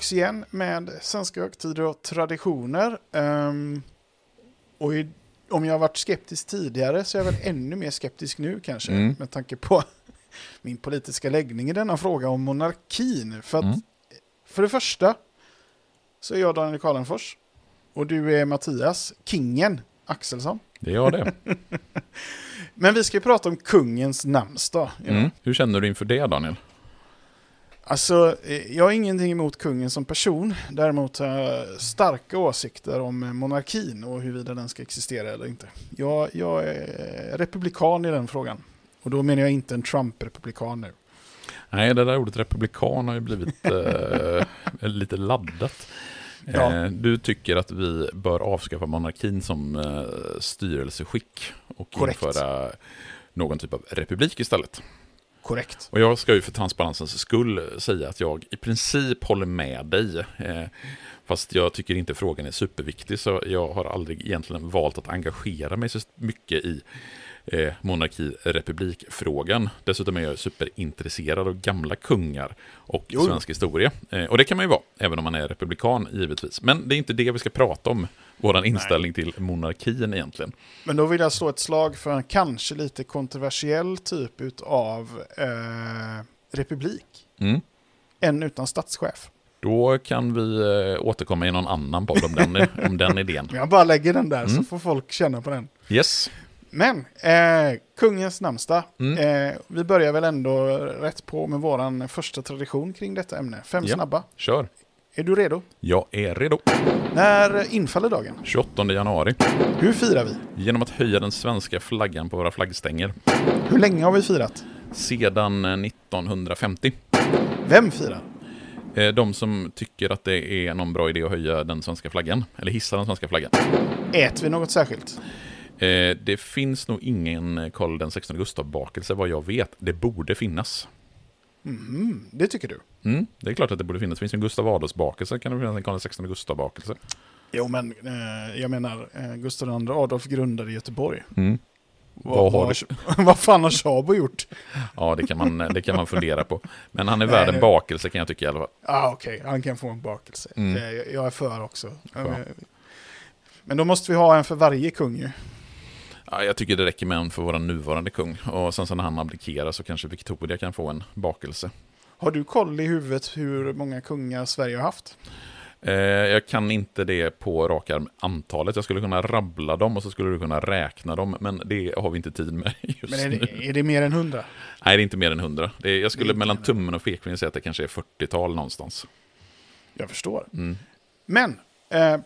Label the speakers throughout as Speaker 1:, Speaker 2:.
Speaker 1: Tillbaks igen med svenska högtider och traditioner. Ehm, och i, om jag har varit skeptisk tidigare så är jag väl ännu mer skeptisk nu kanske.
Speaker 2: Mm.
Speaker 1: Med tanke på min politiska läggning i denna fråga om monarkin. För att
Speaker 2: Mm.
Speaker 1: för det första så är jag Daniel Karlenfors. Och du är Mattias, kingen Axelsson.
Speaker 2: Det gör det.
Speaker 1: Men vi ska ju prata om kungens namnsdag.
Speaker 2: Mm. Hur känner du inför det, Daniel?
Speaker 1: Alltså, eh, jag har ingenting emot kungen som person. Däremot har jag starka åsikter om monarkin och huruvida den ska existera eller inte. Jag, jag är republikan i den frågan. Och då menar jag inte en Trump-republikan nu.
Speaker 2: Nej, det där ordet republikan har ju blivit eh, lite laddat.
Speaker 1: Ja.
Speaker 2: Eh, du tycker att vi bör avskaffa monarkin som eh, styrelseskick och
Speaker 1: Korrekt.
Speaker 2: införa någon typ av republik istället.
Speaker 1: Korrekt.
Speaker 2: Och jag ska ju för transparensens skull säga att jag i princip håller med dig. Eh, fast jag tycker inte frågan är superviktig, så jag har aldrig egentligen valt att engagera mig så mycket i eh, monarki-republikfrågan. Dessutom är jag superintresserad av gamla kungar och
Speaker 1: Jo.
Speaker 2: svensk historia. Eh, och det kan man ju vara, även om man är republikan givetvis. Men det är inte det vi ska prata om, vår inställning till monarkin egentligen.
Speaker 1: Men då vill jag slå ett slag för en kanske lite kontroversiell typ av eh, republik.
Speaker 2: Mm.
Speaker 1: En utan statschef.
Speaker 2: Då kan vi eh, återkomma i någon annan podd om den, om den idén.
Speaker 1: Jag bara lägger den där så
Speaker 2: Mm.
Speaker 1: får folk känna på den.
Speaker 2: Yes.
Speaker 1: Men, eh, kungens namnsdag.
Speaker 2: Mm.
Speaker 1: Eh, vi börjar väl ändå rätt på med våran första tradition kring detta ämne. Fem
Speaker 2: Ja.
Speaker 1: snabba.
Speaker 2: Kör.
Speaker 1: Är du redo?
Speaker 2: Jag är redo.
Speaker 1: När infaller dagen?
Speaker 2: 28 januari.
Speaker 1: Hur firar vi?
Speaker 2: Genom att höja den svenska flaggan på våra flaggstänger.
Speaker 1: Hur länge har vi firat?
Speaker 2: Sedan eh, 1950.
Speaker 1: Vem firar?
Speaker 2: Eh, De som tycker att det är någon bra idé att höja den svenska flaggan, eller hissa den svenska flaggan.
Speaker 1: Äter vi något särskilt?
Speaker 2: Eh, Det finns nog ingen Karl den 16 Gustav-bakelse vad jag vet. Det borde finnas.
Speaker 1: Mhm, det tycker du?
Speaker 2: Mm, det är klart att det borde finnas. Det finns ju en Gustav Adolfs-bakelse, kan det finnas en Karl den 16 Gustav-bakelse.
Speaker 1: Jo, men eh, jag menar, eh, Gustav II Adolf grundade Göteborg.
Speaker 2: Mm. Vad har
Speaker 1: vad, fan har Tjabo gjort?
Speaker 2: Ja, det kan, man, det kan man fundera på. Men han är
Speaker 1: Nej,
Speaker 2: värd en
Speaker 1: nu-
Speaker 2: bakelse kan jag tycka i alla fall.
Speaker 1: Ah, Okej, han kan få en bakelse.
Speaker 2: Mm.
Speaker 1: Eh, jag- jag är för också.
Speaker 2: Ja.
Speaker 1: Eh, Men då måste vi ha en för varje kung ju.
Speaker 2: Ja, jag tycker det räcker med en för vår nuvarande kung. Och sen så när han abdikerar så kanske Victoria kan få en bakelse.
Speaker 1: Har du koll i huvudet hur många kungar Sverige har haft?
Speaker 2: Eh, jag kan inte det på rak arm antalet. Jag skulle kunna rabbla dem och så skulle du kunna räkna dem. Men det har vi inte tid med just
Speaker 1: Men är
Speaker 2: nu.
Speaker 1: det, är det mer än hundra?
Speaker 2: Nej, det är inte mer än hundra. Jag skulle mellan tummen och pekfingret säga att det kanske är 40-tal någonstans.
Speaker 1: Jag förstår.
Speaker 2: Mm.
Speaker 1: Men, eh,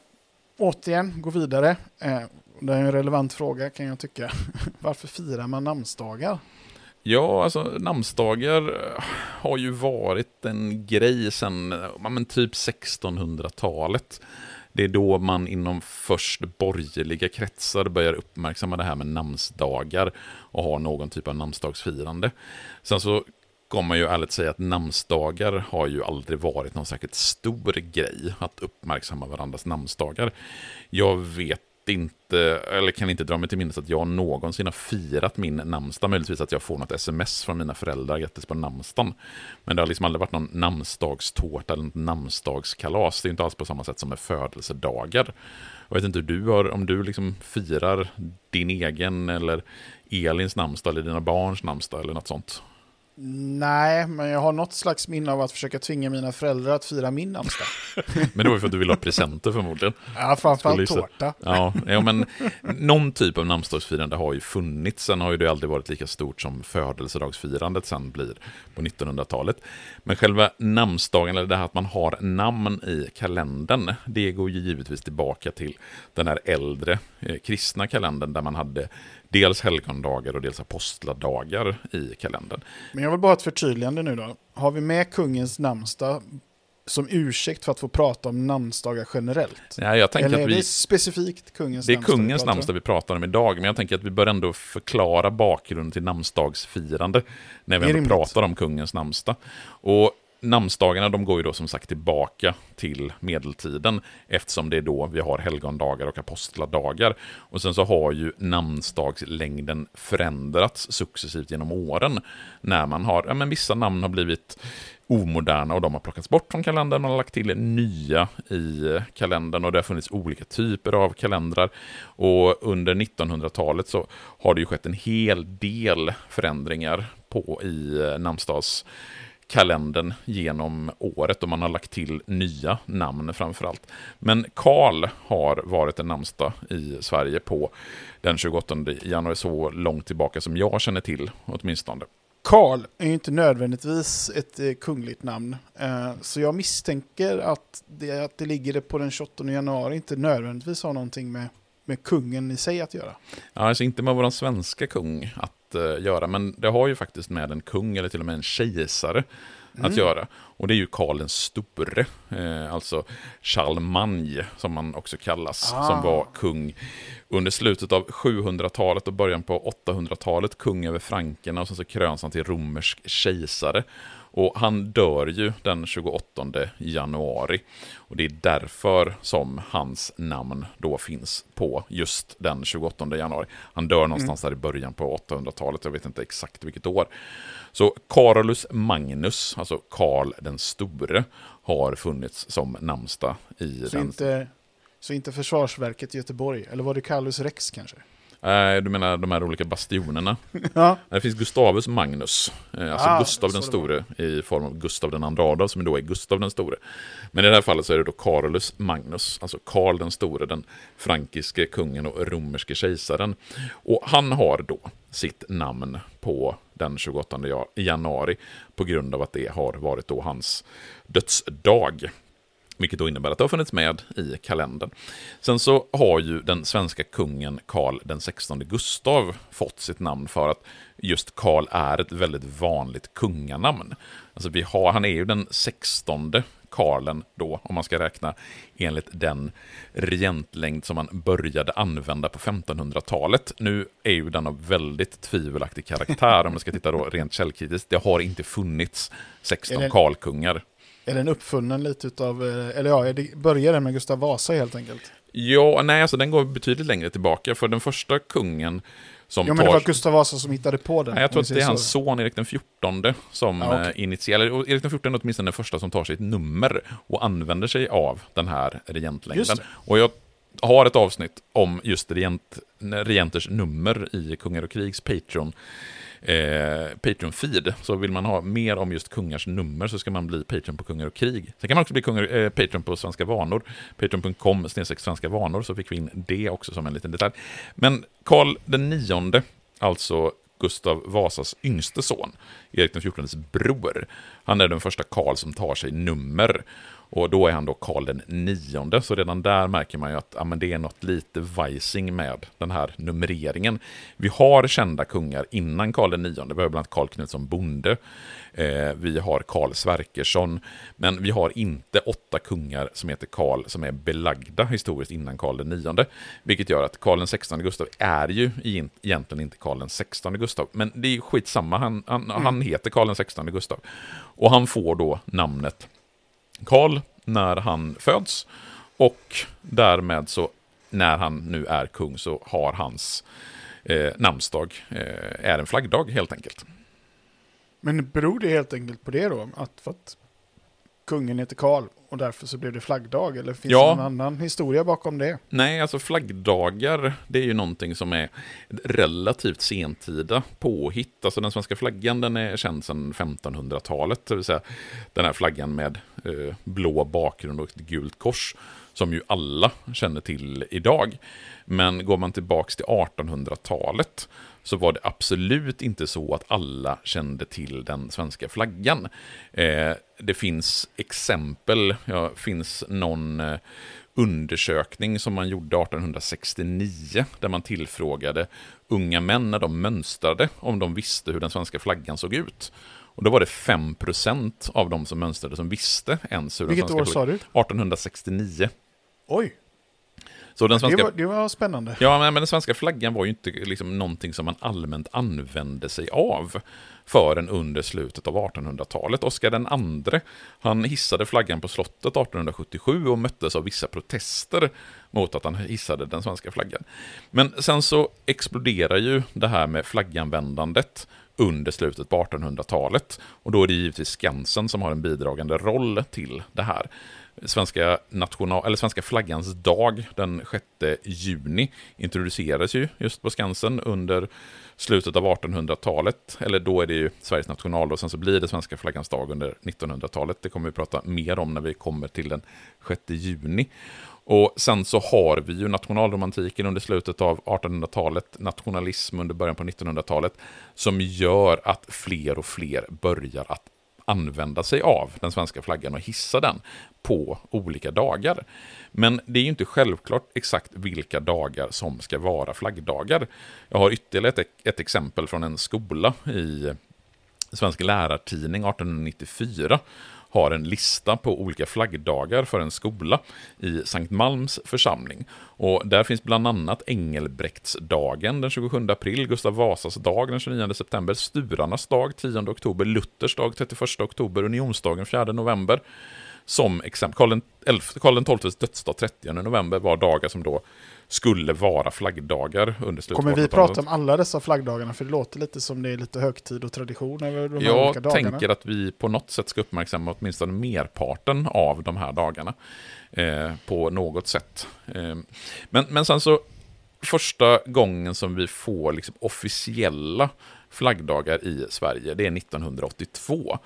Speaker 1: återigen, gå vidare. Eh, det är en relevant fråga kan jag tycka. Varför firar man namnsdagar?
Speaker 2: Ja, alltså namnsdagar eh, har ju varit en grej sedan ja, men typ 1600-talet. Det är då man inom först borgerliga kretsar börjar uppmärksamma det här med namnsdagar och har någon typ av namnsdagsfirande. Sen så kommer man ju ärligt säga att namnsdagar har ju aldrig varit någon särskilt stor grej att uppmärksamma varandras namnsdagar. Jag vet inte, eller kan inte dra mig till minnes att jag någonsin har firat min namnsdag. Möjligtvis att jag får något sms från mina föräldrar, grattis på namnsdagen. Men det har liksom aldrig varit någon namnsdagstårta eller något namnsdagskalas. Det är inte alls på samma sätt som med födelsedagar. Jag vet inte hur du har, om du liksom firar din egen eller Elins namnsdag eller dina barns namnsdag eller något sånt.
Speaker 1: Nej, men jag har något slags minne av att försöka tvinga mina föräldrar att fira min namnsdag.
Speaker 2: Men det var ju för att du ville ha presenter förmodligen.
Speaker 1: Ja, framförallt tårta.
Speaker 2: Ja, ja, men någon typ av namnsdagsfirande har ju funnits. Sen har ju det aldrig varit lika stort som födelsedagsfirandet sen blir på 1900-talet. Men själva namnsdagen, eller det här att man har namn i kalendern, det går ju givetvis tillbaka till den här äldre eh, kristna kalendern där man hade dels helgondagar och dels apostladagar i kalendern.
Speaker 1: Men jag vill bara ha ett förtydligande nu då. Har vi med kungens namnsdag som ursäkt för att få prata om namnsdagar generellt?
Speaker 2: Ja, jag tänker
Speaker 1: Eller
Speaker 2: att
Speaker 1: är
Speaker 2: vi...
Speaker 1: det specifikt kungens
Speaker 2: Det är
Speaker 1: namnsdag
Speaker 2: kungens namnsdag vi pratar om idag, men jag tänker att vi bör ändå förklara bakgrunden till namnsdagsfirande när vi
Speaker 1: är
Speaker 2: ändå
Speaker 1: rimligt.
Speaker 2: pratar om kungens namnsdag. Och namnsdagarna de går ju då som sagt tillbaka till medeltiden eftersom det är då vi har helgondagar och apostladagar. Och sen så har ju namnsdagslängden förändrats successivt genom åren. När man har, ja men vissa namn har blivit omoderna och de har plockats bort från kalendern. Man har lagt till nya i kalendern och det har funnits olika typer av kalendrar. Och under 1900-talet så har det ju skett en hel del förändringar på i eh, namnsdags namnsdagskalendern genom året och man har lagt till nya namn framförallt. Men Karl har varit en namnsdag i Sverige på den 28 januari så långt tillbaka som jag känner till åtminstone.
Speaker 1: Karl är ju inte nödvändigtvis ett eh, kungligt namn. Eh, så jag misstänker att det, att det ligger på den 28 januari inte nödvändigtvis har någonting med, med kungen i sig att göra.
Speaker 2: Ja, alltså inte med vår svenska kung att eh, göra, men det har ju faktiskt med en kung eller till och med en kejsare att göra. Och det är ju Karl den store, eh, alltså Charlemagne som man också kallas,
Speaker 1: Ah.
Speaker 2: som var kung under slutet av 700-talet och början på 800-talet, kung över frankerna och sen så kröns han till romersk kejsare. Och han dör ju den 28 januari. Och det är därför som hans namn då finns på just den 28 januari. Han dör någonstans där i början på 800-talet, jag vet inte exakt vilket år. Så Carolus Magnus, alltså Karl den store, har funnits som namnsdag i
Speaker 1: Så
Speaker 2: den...
Speaker 1: inte, så inte Försvarsverket i Göteborg, eller var det Kallus Rex kanske?
Speaker 2: Nej, du menar de här olika bastionerna?
Speaker 1: Ja,
Speaker 2: Det finns Gustavus Magnus, eh, alltså
Speaker 1: Ah,
Speaker 2: Gustav den store i form av Gustav den andra Adolf, som då är Gustav den store. Men i det här fallet så är det då Carolus Magnus, alltså Karl den store, den frankiske kungen och romerske kejsaren. Och han har då sitt namn på den 28 ja- januari på grund av att det har varit då hans dödsdag. Vilket då innebär att det har funnits med i kalendern. Sen så har ju den svenska kungen Karl den 16 Gustav fått sitt namn för att just Karl är ett väldigt vanligt kunganamn. Alltså vi har, han är ju den 16 Karlen då, om man ska räkna enligt den regentlängd som man började använda på 1500-talet. Nu är ju den av väldigt tvivelaktig karaktär, om man ska titta då rent källkritiskt. Det har inte funnits 16
Speaker 1: Är det-
Speaker 2: Karlkungar.
Speaker 1: Är den uppfunnen lite utav, eh, eller ja, det, börjar den med Gustav Vasa helt enkelt?
Speaker 2: Ja, nej, alltså den går betydligt längre tillbaka. För den första kungen som
Speaker 1: Ja, men det
Speaker 2: tar...
Speaker 1: var Gustav Vasa som hittade på den.
Speaker 2: Nej, jag tror att det är hans son Erik den fjortonde som
Speaker 1: Ja, okej.
Speaker 2: eh, initierar, Erik den fjortonde är åtminstone den första som tar sitt nummer och använder sig av den här regentlängden.
Speaker 1: Det.
Speaker 2: Och jag har ett avsnitt om just regent, regenters nummer i Kungar och Krigs Patreon. Eh, Patreon-feed. Så vill man ha mer om just kungars nummer så ska man bli Patreon på Kungar och Krig. Sen kan man också bli kungar, eh, Patreon på Svenska Vanor. Patreon.com snedstreck Svenska Vanor så fick vi in det också som en liten detalj. Men Karl den nionde, alltså Gustav Vasas yngste son, Erik den XIVs bror. Han är den första Karl som tar sig nummer. Och då är han då Karl den nionde, så redan där märker man ju att ja, men det är något lite vajsing med den här numreringen. Vi har kända kungar innan Karl den nionde, vi har bland annat Karl Knutsson Bonde, eh, vi har Karl Sverkersson, men vi har inte åtta kungar som heter Karl som är belagda historiskt innan Karl den nionde. Vilket gör att Karl den sextonde Gustav är ju egentligen inte Karl den sextonde Gustav, men det är ju skitsamma, han, han, han heter Karl den sextonde Gustav. Och han får då namnet Karl när han föds och därmed så när han nu är kung så har hans eh, namnsdag eh, är en flaggdag helt enkelt.
Speaker 1: Men beror det helt enkelt på det då? Att för att kungen heter Karl och därför så blev det flaggdag? Eller finns
Speaker 2: Ja.
Speaker 1: det någon annan historia bakom det?
Speaker 2: Nej, alltså flaggdagar, det är ju någonting som är relativt sentida påhitt. Alltså den svenska flaggan, den är känd sedan 1500-talet, det vill säga den här flaggan med eh, blå bakgrund och ett gult kors, som ju alla känner till idag. Men går man tillbaks till 1800-talet så var det absolut inte så att alla kände till den svenska flaggan. Eh, det finns exempel, ja, finns någon eh, undersökning som man gjorde 1869, där man tillfrågade unga män när de mönstrade om de visste hur den svenska flaggan såg ut. Och då var det 5% av de som mönstrade som visste ens hur
Speaker 1: Vilket
Speaker 2: den
Speaker 1: år
Speaker 2: svenska
Speaker 1: sa
Speaker 2: flaggan...
Speaker 1: du?
Speaker 2: 1869.
Speaker 1: Oj,
Speaker 2: Så den
Speaker 1: det
Speaker 2: svenska...
Speaker 1: var, det var spännande.
Speaker 2: Ja, men men den svenska flaggan var ju inte liksom någonting som man allmänt använde sig av förrän under slutet av 1800-talet. Oskar den andre, han hissade flaggan på slottet 1877 och möttes av vissa protester mot att han hissade den svenska flaggan. Men sen så exploderar ju det här med flagganvändandet under slutet på 1800-talet. Och då är det givetvis Skansen som har en bidragande roll till det här. Svenska, national, eller svenska flaggans dag den 6 juni introducerades ju just på Skansen under slutet av 1800-talet. Eller då är det ju Sveriges nationaldag och sen så blir det svenska flaggans dag under 1900-talet. Det kommer vi prata mer om när vi kommer till den 6 juni. Och sen så har vi ju nationalromantiken under slutet av 1800-talet, nationalism under början på 1900-talet, som gör att fler och fler börjar att använda sig av den svenska flaggan och hissa den på olika dagar. Men det är ju inte självklart exakt vilka dagar som ska vara flaggdagar. Jag har ytterligare ett, ett exempel från en skola i Svensk lärartidning 1894 har en lista på olika flaggdagar för en skola i Sankt Malms församling. Och där finns bland annat Engelbrektsdagen den 27 april, Gustav Vasas dag den 29 september, Sturarnas dag 10 oktober, Luthers dag 31 oktober, Unionsdagen 4 november. Som exempel, Karl, XIIs dödsdag 30 november var dagar som då skulle vara flaggdagar under slutet
Speaker 1: Kommer vi
Speaker 2: 1800-talet.
Speaker 1: prata om alla dessa flaggdagarna? För det låter lite som det är lite högtid och tradition över de här olika
Speaker 2: Jag
Speaker 1: dagarna.
Speaker 2: tänker att vi på något sätt ska uppmärksamma åtminstone merparten av de här dagarna. Eh, på något sätt. Eh, men, men sen så, första gången som vi får liksom officiella flaggdagar i Sverige, det är 1982.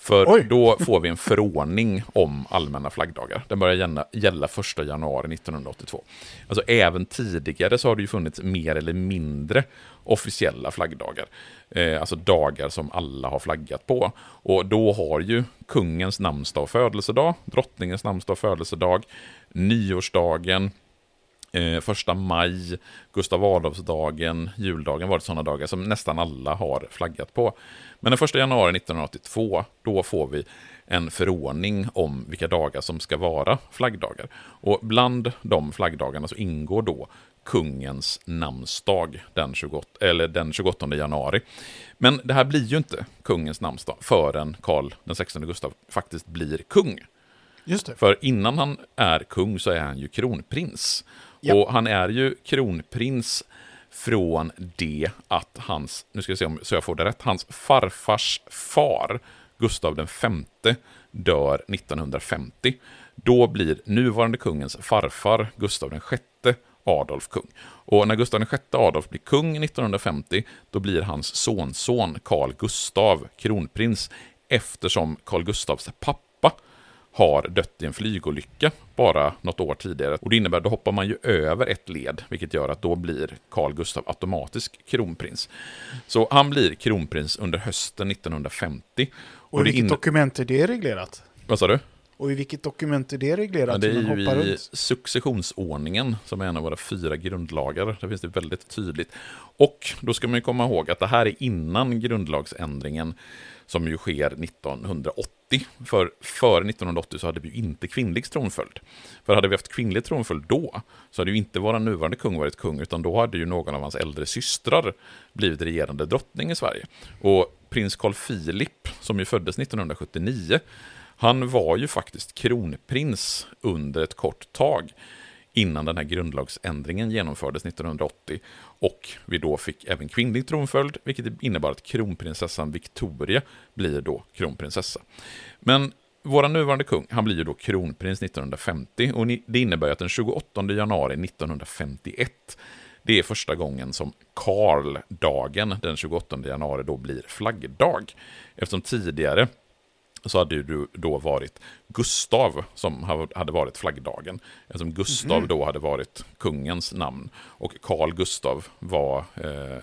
Speaker 2: För
Speaker 1: Oj.
Speaker 2: då får vi en förordning om allmänna flaggdagar. Den börjar gälla, gälla 1 januari 1982. Alltså även tidigare så har det ju funnits mer eller mindre officiella flaggdagar. Eh, alltså dagar som alla har flaggat på. Och då har ju kungens namnsdag och födelsedag, drottningens namnsdag och födelsedag, nyårsdagen, eh, första maj, Gustav Adolfsdagen, juldagen varit sådana dagar som nästan alla har flaggat på. Men den 1 januari 1982, då får vi en förordning om vilka dagar som ska vara flaggdagar. Och bland de flaggdagarna så ingår då kungens namnsdag den 28, eller den 28 januari. Men det här blir ju inte kungens namnsdag förrän Karl den 16 Gustav faktiskt blir kung.
Speaker 1: Just det.
Speaker 2: För innan han är kung så är han ju kronprins.
Speaker 1: Ja.
Speaker 2: Och han är ju kronprins från det att hans, nu ska vi se om så jag får det rätt, hans farfars far, Gustav den femte, dör 1950. Då blir nuvarande kungens farfar, Gustav den sjätte, Adolf kung. Och när Gustav VI Adolf blir kung 1950, då blir hans sonson Carl Gustav kronprins, eftersom Carl Gustavs pappa har dött i en flygolycka bara något år tidigare. Och det innebär att då hoppar man ju över ett led, vilket gör att då blir Carl Gustav automatisk kronprins. Så han blir kronprins under hösten 1950.
Speaker 1: Och i
Speaker 2: det
Speaker 1: vilket dokument är det reglerat?
Speaker 2: Vad sa du?
Speaker 1: Och i vilket dokument är det reglerat?
Speaker 2: Ja, det är ju i
Speaker 1: runt?
Speaker 2: successionsordningen som är en av våra fyra grundlagar. Där finns det väldigt tydligt. Och då ska man ju komma ihåg att det här är innan grundlagsändringen som ju sker 1980. För före 1980 så hade vi ju inte kvinnlig tronföljd. För hade vi haft kvinnlig tronföljd då så hade ju inte vår nuvarande kung varit kung utan då hade ju någon av hans äldre systrar blivit regerande drottning i Sverige. Och prins Carl Philip som ju föddes 1979 han var ju faktiskt kronprins under ett kort tag innan den här grundlagsändringen genomfördes 1980 och vi då fick även kvinnlig tronföljd, vilket innebar att kronprinsessan Victoria blir då kronprinsessa. Men vår nuvarande kung, han blir ju då kronprins 1950 och det innebär att den 28 januari 1951 det är första gången som Karl-dagen den 28 januari då blir flaggdag. Eftersom tidigare så hade det då varit Gustav som hade varit flaggdagen. Eftersom Gustav mm. då hade varit kungens namn och Karl Gustav var eh,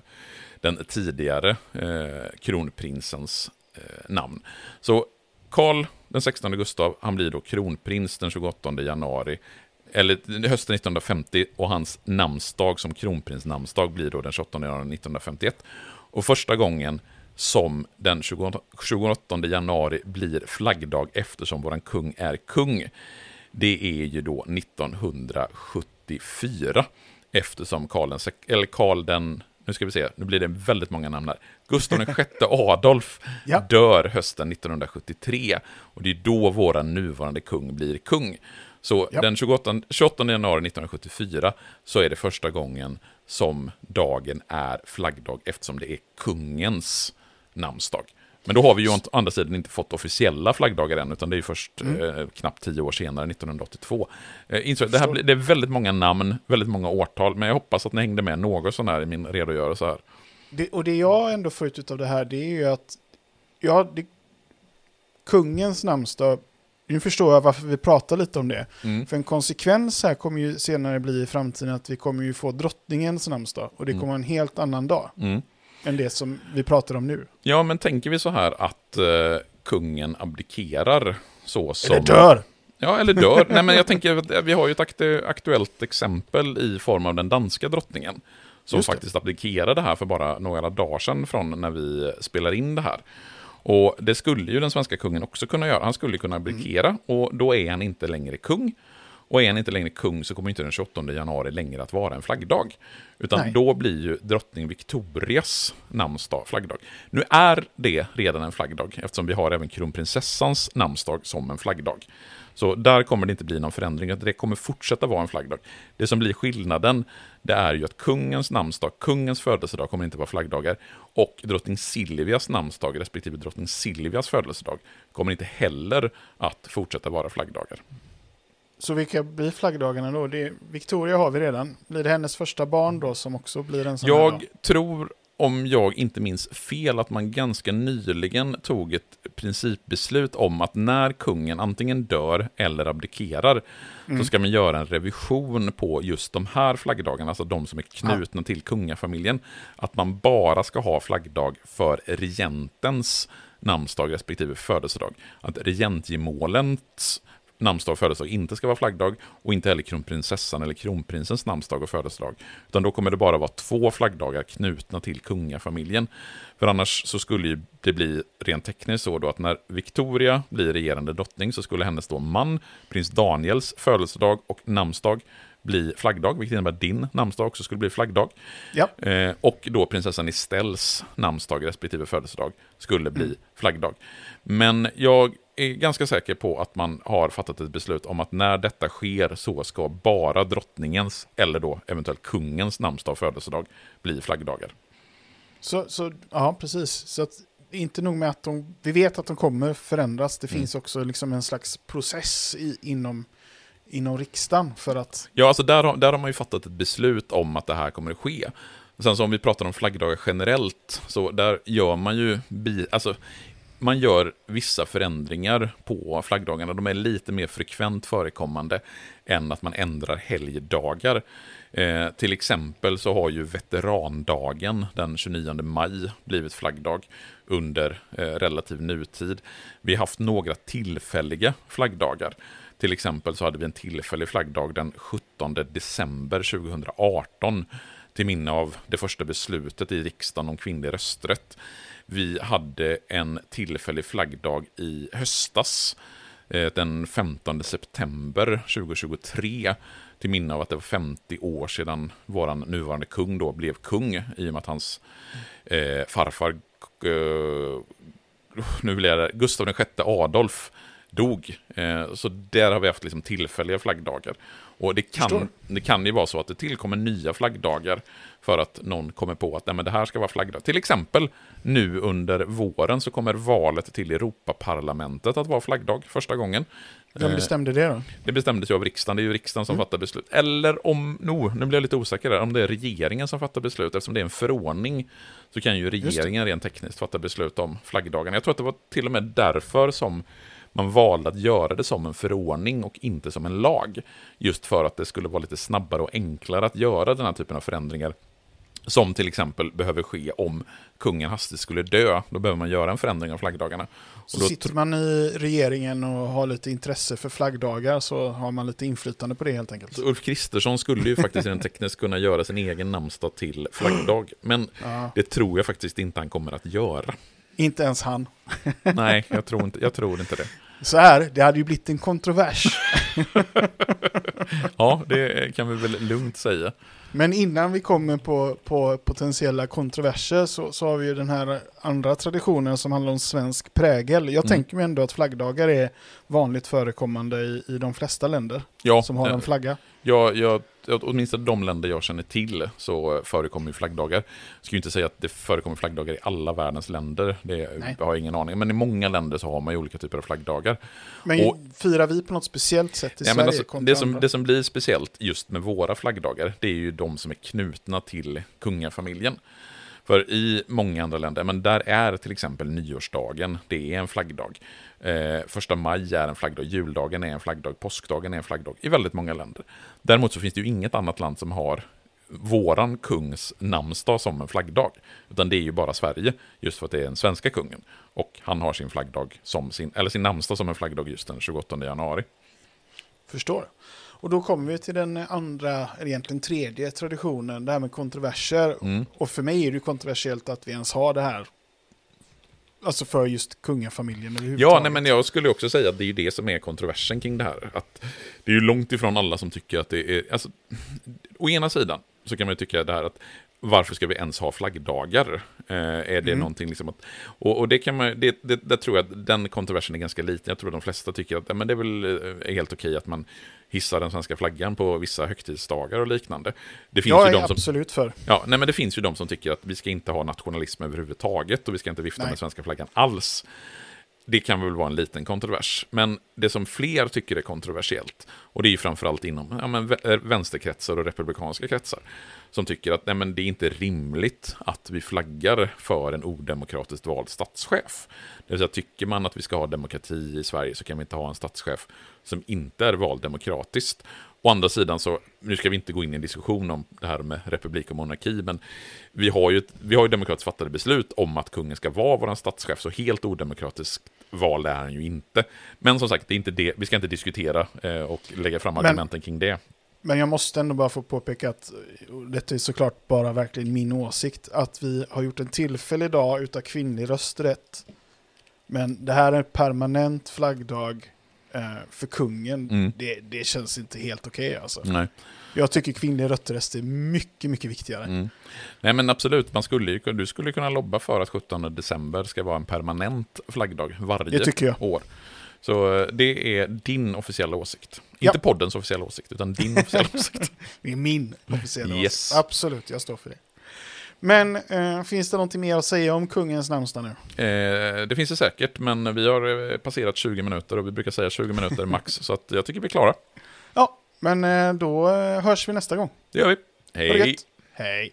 Speaker 2: den tidigare eh, kronprinsens eh, namn. Så Karl den 16 Gustav, han blir då kronprins den 28 januari eller hösten 1950 och hans namnsdag som kronprins namnsdag blir då den 28 januari 1951. Och första gången som den 28 januari blir flaggdag eftersom våran kung är kung. Det är ju då 1974 eftersom Karl den, eller Karl den nu ska vi se, nu blir det väldigt många namn här. Gustav VI Adolf ja. dör hösten 1973 och det är då vår nuvarande kung blir kung. Så ja. den 28, 28 januari 1974 så är det första gången som dagen är flaggdag eftersom det är kungens namnsdag. Men då har vi ju å andra sidan inte fått officiella flaggdagar än, utan det är först mm. eh, knappt tio år senare, 1982. Eh, det, här, det är väldigt många namn, väldigt många årtal, men jag hoppas att ni hängde med något sån här i min redogörelse här.
Speaker 1: Det, och det jag ändå får ut av det här, det är ju att ja, det, kungens namnsdag nu förstår jag varför vi pratar lite om det. Mm. För en konsekvens här kommer ju senare bli i framtiden att vi kommer ju få drottningens namnsdag. Och det mm. kommer en helt annan dag. Mm. Än det som vi pratar om nu.
Speaker 2: Ja, men tänker vi så här att uh, kungen abdikerar så som...
Speaker 1: Eller dör!
Speaker 2: Ja, eller dör. Nej, men jag tänker att vi har ju ett aktu aktuellt exempel i form av den danska drottningen. Som faktiskt abdikerade här för bara några dagar sedan från när vi spelar in det här. Och det skulle ju den svenska kungen också kunna göra. Han skulle kunna abdikera mm. och då är han inte längre kung. Och är han inte längre kung så kommer inte den 28 januari längre att vara en flaggdag. Utan Nej. då blir ju drottning Victorias namnsdag flaggdag. Nu är det redan en flaggdag eftersom vi har även kronprinsessans namnsdag som en flaggdag. Så där kommer det inte bli någon förändring, det kommer fortsätta vara en flaggdag. Det som blir skillnaden, det är ju att kungens namnsdag, kungens födelsedag kommer inte vara flaggdagar och drottning Silvias namnsdag respektive drottning Silvias födelsedag kommer inte heller att fortsätta vara flaggdagar.
Speaker 1: Så vilka blir flaggdagarna då? Det, Victoria har vi redan. Blir det hennes första barn då som också blir en sån
Speaker 2: Jag här tror om jag inte minns fel, att man ganska nyligen tog ett principbeslut om att när kungen antingen dör eller abdikerar, mm. så ska man göra en revision på just de här flaggdagarna, alltså de som är knutna ja. till kungafamiljen. Att man bara ska ha flaggdag för regentens namnsdag respektive födelsedag. Att regentgemålens namnsdag och födelsedag inte ska vara flaggdag och inte heller kronprinsessan eller kronprinsens namnsdag och födelsedag. Utan då kommer det bara vara två flaggdagar knutna till kungafamiljen. För annars så skulle det bli rent tekniskt så då att när Victoria blir regerande drottning så skulle hennes då man, prins Daniels födelsedag och namnsdag bli flaggdag, vilket innebär att din namnsdag också skulle bli flaggdag. Ja. Eh, och då prinsessan Estelles namnsdag respektive födelsedag skulle bli mm. flaggdag. Men jag är ganska säker på att man har fattat ett beslut om att när detta sker så ska bara drottningens, eller då eventuellt kungens namnsdag och födelsedag bli flaggdagar.
Speaker 1: Så, så ja, precis. Så att inte nog med att de, vi vet att de kommer förändras, det mm. finns också liksom en slags process i, inom, inom riksdagen för att...
Speaker 2: Ja, alltså där, har, där har man ju fattat ett beslut om att det här kommer att ske. Sen så om vi pratar om flaggdagar generellt, så där gör man ju, bi, alltså man gör vissa förändringar på flaggdagarna. De är lite mer frekvent förekommande än att man ändrar helgdagar. Eh, till exempel så har ju veterandagen den 29 maj blivit flaggdag under eh, relativ nutid. Vi har haft några tillfälliga flaggdagar. Till exempel så hade vi en tillfällig flaggdag den 17 december 2018 till minne av det första beslutet i riksdagen om kvinnlig rösträtt. Vi hade en tillfällig flaggdag i höstas, eh, den 15 september 2023, till minne av att det var 50 år sedan vår nuvarande kung då blev kung, i och med att hans eh, farfar, eh, nu blir det, Gustav VI Adolf, dog. Eh, så där har vi haft liksom tillfälliga flaggdagar. Och det kan,
Speaker 1: Förstår.
Speaker 2: det kan ju vara så att det tillkommer nya flaggdagar för att någon kommer på att nej, men det här ska vara flaggdag. Till exempel nu under våren så kommer valet till Europaparlamentet att vara flaggdag första gången.
Speaker 1: Vem
Speaker 2: Eh,
Speaker 1: bestämde det då?
Speaker 2: det bestämdes ju av riksdagen, det är ju riksdagen som
Speaker 1: Mm.
Speaker 2: fattar beslut. Eller om, no, nu blir jag lite osäker där, om det är regeringen som fattar beslut, eftersom det är en förordning, så kan ju regeringen rent tekniskt fatta beslut om flaggdagen. Jag tror att det var till och med därför som man valde att göra det som en förordning och inte som en lag. Just för att det skulle vara lite snabbare och enklare att göra den här typen av förändringar. Som till exempel behöver ske om kungen hastigt skulle dö. Då behöver man göra en förändring av flaggdagarna.
Speaker 1: Så sitter man i regeringen och har lite intresse för flaggdagar så har man lite inflytande på det helt enkelt.
Speaker 2: Så Ulf Kristersson skulle ju faktiskt rent tekniskt kunna göra sin egen namnsdag till flaggdag. Men
Speaker 1: Ja,
Speaker 2: det tror jag faktiskt inte han kommer att göra.
Speaker 1: inte ens han.
Speaker 2: Nej, jag tror inte, jag tror inte det.
Speaker 1: Så här, det hade ju blivit en kontrovers.
Speaker 2: Ja, det kan vi väl lugnt säga.
Speaker 1: Men innan vi kommer på, på potentiella kontroverser så, så har vi ju den här andra traditionen som handlar om svensk prägel. Jag
Speaker 2: Mm.
Speaker 1: tänker mig ändå att flaggdagar är vanligt förekommande i, i de flesta länder
Speaker 2: Ja,
Speaker 1: som har
Speaker 2: eh,
Speaker 1: en flagga.
Speaker 2: jag, jag, åtminstone de länder jag känner till så förekommer ju flaggdagar. Jag skulle inte säga att det förekommer flaggdagar i alla världens länder, det
Speaker 1: Nej.
Speaker 2: har jag ingen aning Men i många länder så har man ju olika typer av flaggdagar.
Speaker 1: Men
Speaker 2: och-
Speaker 1: firar vi på något speciellt sätt i
Speaker 2: Ja,
Speaker 1: Sverige
Speaker 2: alltså, det, som, det som blir speciellt just med våra flaggdagar, det är ju de som är knutna till kungafamiljen. För i många andra länder, men där är till exempel nyårsdagen, det är en flaggdag. Eh, första maj är en flaggdag, juldagen är en flaggdag, påskdagen är en flaggdag i väldigt många länder. Däremot så finns det ju inget annat land som har våran kungs namnsdag som en flaggdag. Utan det är ju bara Sverige, just för att det är den svenska kungen. Och han har sin flaggdag som sin, eller sin namnsdag som en flaggdag just den 28 januari.
Speaker 1: Förstår. Och då kommer vi till den andra, eller egentligen tredje traditionen, det här med kontroverser.
Speaker 2: Mm.
Speaker 1: Och för mig är det kontroversiellt att vi ens har det här. Alltså för just kungafamiljen.
Speaker 2: Ja, nej, men jag skulle också säga att det är det som är kontroversen kring det här. Att det är ju långt ifrån alla som tycker att det är... Alltså, å ena sidan så kan man ju tycka det här att varför ska vi ens ha flaggdagar? Eh, är det
Speaker 1: Mm.
Speaker 2: någonting liksom att... Och, och det kan man, det, det, där tror jag att den kontroversen är ganska liten. Jag tror att de flesta tycker att men det är väl eh, helt okej att man hissar den svenska flaggan på vissa högtidsdagar och liknande. Det finns
Speaker 1: Jag
Speaker 2: ju
Speaker 1: är
Speaker 2: de som
Speaker 1: absolut för.
Speaker 2: Ja, nej, men det finns ju de som tycker att vi ska inte ha nationalism överhuvudtaget och vi ska inte vifta
Speaker 1: Nej.
Speaker 2: med svenska flaggan alls. Det kan väl vara en liten kontrovers. Men det som fler tycker är kontroversiellt, och det är ju framförallt inom ja, men eh, vänsterkretsar och republikanska kretsar, som tycker att nej, men det är inte rimligt att vi flaggar för en odemokratiskt vald statschef. Det vill säga, tycker man att vi ska ha demokrati i Sverige så kan vi inte ha en statschef som inte är vald demokratiskt. Å andra sidan så, nu ska vi inte gå in i en diskussion om det här med republik och monarki, men vi har ju, vi har ju demokratiskt fattade beslut om att kungen ska vara vår statschef, så helt odemokratiskt val är han ju inte. Men som sagt, det är inte det, vi ska inte diskutera eh, och lägga fram
Speaker 1: Men-
Speaker 2: argumenten kring det.
Speaker 1: Men jag måste ändå bara få påpeka att detta är såklart bara verkligen min åsikt, att vi har gjort en tillfällig dag utav kvinnlig rösträtt. Men det här är en permanent flaggdag för kungen.
Speaker 2: Mm.
Speaker 1: Det, det känns inte helt okej alltså.
Speaker 2: Nej.
Speaker 1: Jag tycker kvinnlig rösträtt är mycket, mycket viktigare.
Speaker 2: Mm. Nej men absolut, man skulle ju, du skulle kunna lobba för att 17 december ska vara en permanent flaggdag varje
Speaker 1: Det tycker jag.
Speaker 2: år. Så eh, det är din officiella åsikt.
Speaker 1: Ja.
Speaker 2: Inte poddens officiella åsikt, utan din officiella åsikt.
Speaker 1: Det är min officiella
Speaker 2: Yes.
Speaker 1: åsikt. Absolut, jag står för det. Men eh, finns det någonting mer att säga om kungens namnsdag nu?
Speaker 2: Eh, det finns det säkert, men vi har eh, passerat 20 minuter och vi brukar säga 20 minuter max, så att jag tycker vi är klara.
Speaker 1: Ja, men eh, då eh, hörs vi nästa gång.
Speaker 2: Det gör vi. Hej!
Speaker 1: Hej!